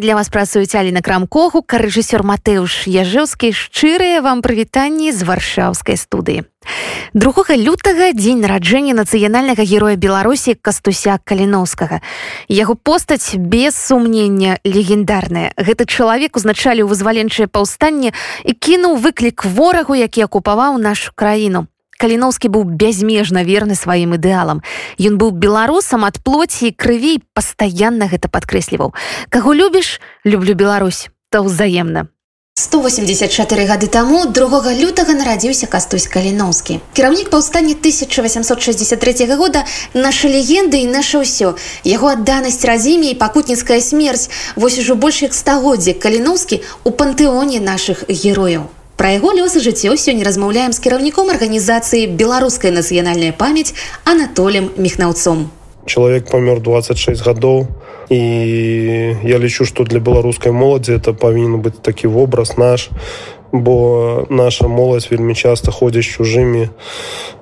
Для вас працуюць Аліна крамкогу рэжысёр Матэўш Яжэўскі шчырыя вам прывітанні з варшаўскай студыі. Другога лютага дзень нараджэння нацыянальнага героя Беларусі кастуся каліноўскага. Яго постаць без сумнення легендарная. Гэты чалавек узначаліў вызваленчае паўстанне і кінуў выклік ворагу, які акупаваў нашу краіну каліноўскі быў бязмежна верны сваім ідэалам ён быў беларусам ад плоці і крывей пастаянна гэта падкрэсліваў. Каго любіш люблю Беларусь то ўзаемна. 184 гады таму другога лютага нарадзіўся кастусь каліноўскі кіраўнік паўстання 1863 года наша легенда і наша ўсё. Яго адданасць разіме і пакутніцкая смерць. Вось ужо больш як стагоддзя каліноўскі у пантэоне нашых герояў Пра яго лёс і жыццё сёння размаўляем з кіраўніком арганізацыі беларуская нацыянальная памяць анатолем мехнаўцом. Чалавек памёр 26 гадоў і я лічу, што для беларускай моладзі это павінен быць такі вобраз наш бо наша моладзь вельмі часта ходзіць чужымі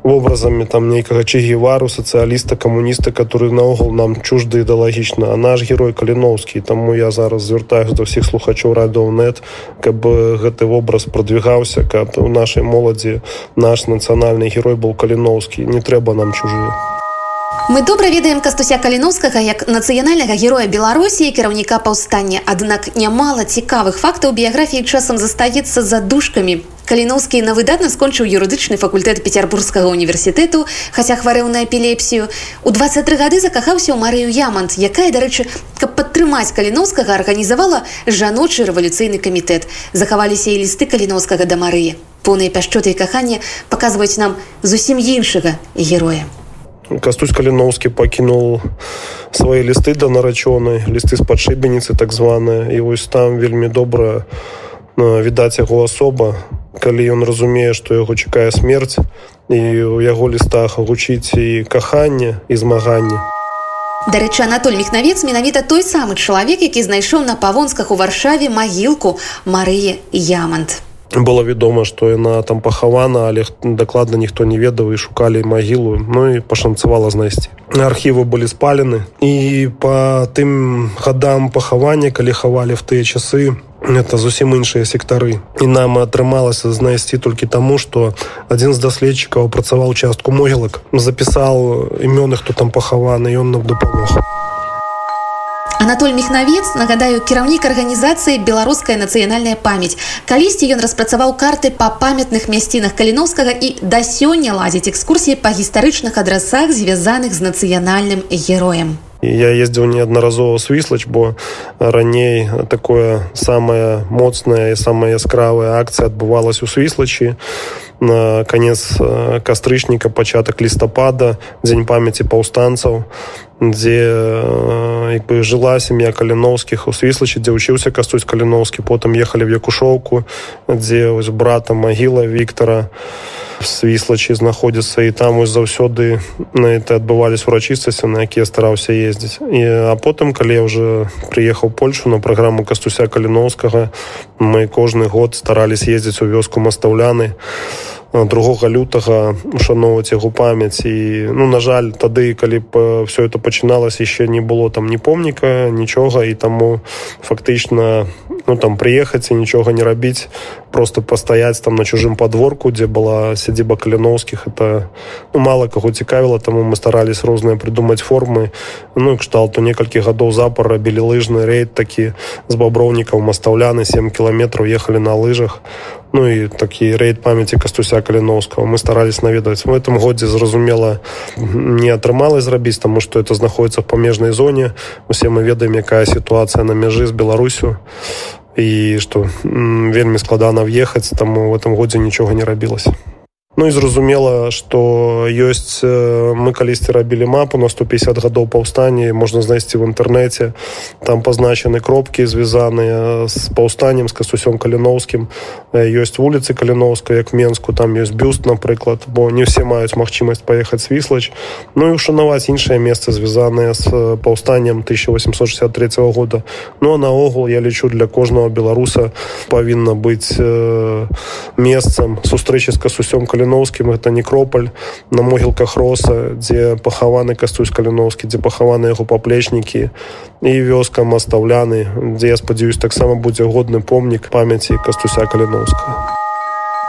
вобразамі там нейкага чегевару сацыяліста камуніста который наогул нам чужды ідэалагічна а наш герой каліноўскі таму я зараз звяртаюсь да ўсіх слухачоў радоў нет каб гэты вобраз продвигаўся каб у нашай моладзі наш нацыянальны герой был каліноўскі не трэба нам чужыя Мы добра ведаем кастуся каліновскага як нацыянальнага героя беларусі кіраўніка паўстання. Аднак нямала цікавых фактаў біяграфіі часам застаецца за душкамі каліноўскі на выдатна скончыў юрыдычны факультэт пецярбургскага універсітэту хаця хварэў на эпілепсію. У 23 гады закахаўся ў марыю ямант якая дарэчы каб падтрымаць каліноўскага арганізавала жаночы рэвалюцыйны камітэт. Захаваліся і лісты каліноўскага да марыі. Поўныя пяшчоты і кахання паказваюць нам зусім іншага героя Кастусь Каліноўскі пакінуў свае лісты да нарачонай, лісты з падшыбеніцы так званыя. І вось там вельмі добра відаць яго асоба, калі ён разумее, што яго чакае смерць і ў яго лістах гучыць і каханне і змаганне. Дарэчы, Анатоль Мехнавец менавіта той самы чалавек, які знайшоў на павонсках у варшаве магілку Марыі Ямант было вядома что яна там пахавана але дакладна ніхто не ведаў і шукалі магілу Ну і пашанцавала знайсці. Архівы былі спалены і по тым гадам пахавання калі хавалі в тыя часы это зусім іншыя сектары. І нам атрымалася знайсці толькі таму что адзін з даследчыкаў працаваў частку могілак запісаў імёны хто там пахаваны ён нам дапамог. а Анатоль мехнавец нагадаю кіраўнік арганізацыі беларуская нацыянальная памяць калісьці ён распрацаваў карты па памятных мясцінах каліновскага і да сёння ладзіць экскурсіі па гістарычных адрасах звязаных з нацыянальным героем. Я ездзіў неаднаразова свіслач бо раней такое самая моцная і самая яскравая акцыя адбывалась у свіслачы. На конец кастрычніка пачатак лістапада дзень памяці паўстанцаў дзе як бы жыла сям'я каліноўскіх у свіслачы дзе вучыўся кастусь каліноўскі потым ехалі в якушоўку дзе вось брата магіла Віктора свіслачы знаходзіцца. І там вось заўсёды на это адбывались урачыстасці на якія стараўся ездзіць. І а потым калі я уже прыехаў польшу на праграму кастуся каліноўскага мы кожны год старались ездзіць у вёску мастаўляны. і другога лютага ушаноўваць яго памяць. І ну на жаль тады калі б все это пачыналось яшчэ не было там ні помніка нічога і таму фактычна ну там прыехаць і нічога не рабіць просто пастаяць там на чужым подворку дзе была сядзіба каляноўскіх это ну, мало каго цікавіла таму мы старались розныя прыдумаць формы ну кшталту некалькі гадоў запар рабілі лыжны рейд такі з баброўнікаў мастаўляны 7 кіламетраў ехалі на лыжах. Ну і такі рейд памяці кастуся каліновского мы старались наведаць. В этом годзе зразумела не атрымалось зрабіць тому что это знаходіцца в памежнай зоне. Усе мы ведаем якая сітуацыя на мяжы з беларусю і что вельмі складана въехаць таму в этом годзе нічога не рабілася Ну і зразумела, што ёсць мы калісьці рабілі мапу на 150 гадоў паўстанні можна знайсці в інтэрнэце. Там пазначаны кропкі, звязаныя з паўстаннем з кастусём каліноўскім. ёсць вуліцы каліноўска, як Менску, там ёсць бюст, напрыклад, бо не ўсе маюць магчымасць паехаць свіслач. Ну і ушанаваць іншыя месцы звязаныя з паўстаннем 1863 года. Ну а наогул я лічу для кожнага беларуса павінна быць месцам сустрэчы з касусём каліновскім это некрополь на могілках роса дзе пахаваны кастусь каліновскі дзе пахаваны яго паплечнікі і вёска мастаўляны дзе я спадзяюсь таксама будзе годны помнік памяці кастуся каліновскага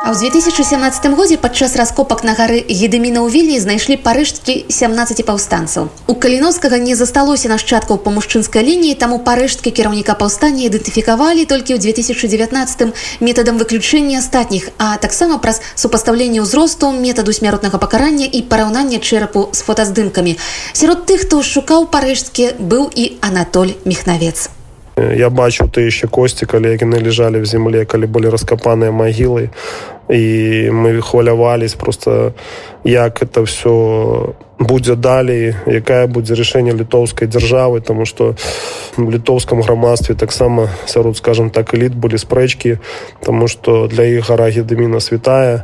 А ў 2017 годзе падчас раскопак на гары едыміна ў вільні знайшлі парэшткі 17 паўстанцаў. У каліновскага не засталося нашчадкаў па мужчынскай лініі, таму парэшткі кіраўніка паўстання ідэнтыфікавалі толькі ў 2019 метадам выключэння астатніх, а таксама праз супастаўленне ўзросту метаду смяротнага пакарання і параўнання чэрапу з фотаздымкамі. Сярод тых, хто шукаў парэшткі, быў і Анатоль Мехнавец. Я бачу ты яшчэ косці калі яны лежалі в земле калі былі раскапаныя магілы і мы хвалявались просто як это все будзе далей якая будзе рашэнне літоўскай дзяржавы тому что в літоўском грамадстве таксама сярод скажем так эліт былі спрэчкі тому что для іх гара гедыміна святая.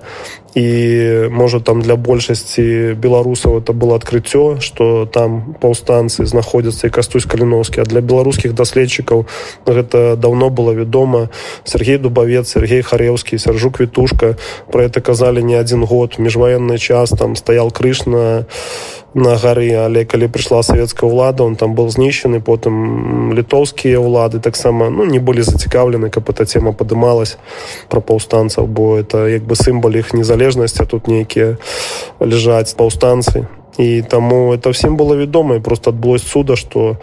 І можа там для большасці беларусаў это было адкрыццё что там паўстанцы знаходзяцца і кастусь каліновскі. А для беларускіх даследчыкаў гэта давно было вядома. Сергей дубавец Сергей харэўскі сяржук вітушка про это казалі не адзін год. Міжваенны час там стаял крыш на гары але калі прыйшла савецкая ўлада он там был знішчаны потым літоўскія ўлады таксама ну не былі зацікаўлены каб эта тема падымалась про паўстанцаў бо это як бы сімбал іх незалежнасці тут нейкія ляжаць паўстанцы і таму это всем было вядома і просто адбылось цуда что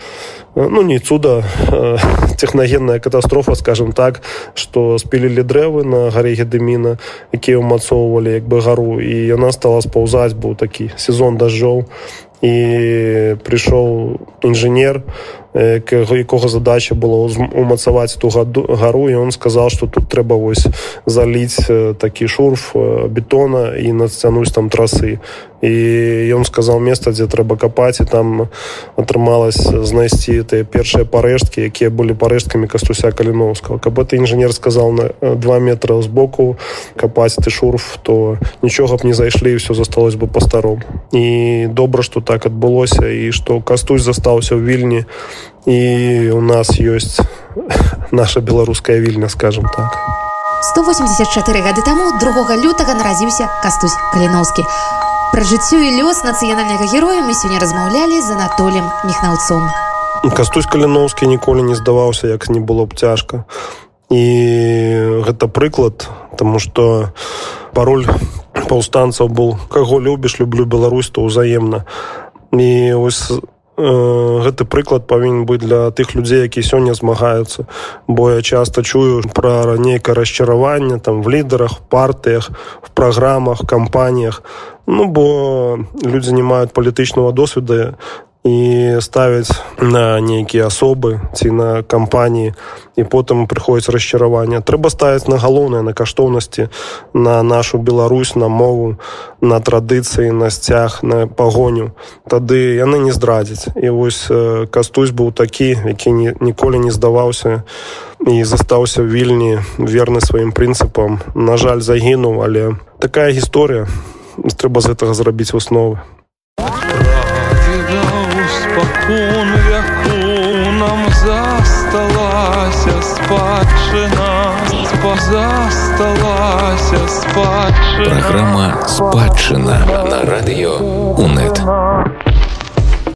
ну не цуда технагенная катастрофа скажем так что спілілі дрэвы на гаре гедыміна якія ўмацоўвалі як бы гару і яна стала спаўзаць быў такі сезон дажджоў. І прыйшоў інжынер якога задача была умацаваць ту гару і он сказал что тут трэба вось заліць такі шурф бетона і нацянуць там трасы і ён сказал место дзе трэба капаць і там атрымалось знайсці тыя першыя парэшткі якія былі парэшткамі кастуся каліновскага каб это інжынер сказал на два метра з боку капаць ты шурф то нічога б не зайшлі все засталось бы па-старому і добра что так адбылося і что кастусь застаўся ў вільні і у нас ёсць наша беларуская вільня скажем так. 184 гады таму другога лютага нарадзіўся кастусь каліноўскі пра жыццё і лёс нацыянальнага героя мы сёння размаўлялі з анатолем мехнаўцом кастусь каліноўскі ніколі не здаваўся як не было б цяжка. І гэта прыклад тому что пароль паўстанцаў был каго любіш люблю Беларусь то ўзаемна. І ось гэты прыклад павінен быць для тых людзей які сёння змагаюцца. Бо я часто чую пра нейкае расчараванне там в лідарах партыях в праграмах кампаніях. Ну бо людзі не маюць палітычнага досведа і ставяць на нейкія асобы ці на кампаніі. І потым прыходзіць расчараванне. Трэба ставіць на галоўнае на каштоўнасці на нашу Беларусь на мову на традыцыі на сцяг на пагоню. Тады яны не здрадзяць. І вось кастусь быў такі які ні, ніколі не здаваўся і застаўся вільні верны сваім прынцыпам. На жаль загінуў але такая гісторыя. Трэба з гэтага зрабіць высновы спакон вяку нам засталася спадчына засталася спадчына Праграма спадчына на радыё УНэт.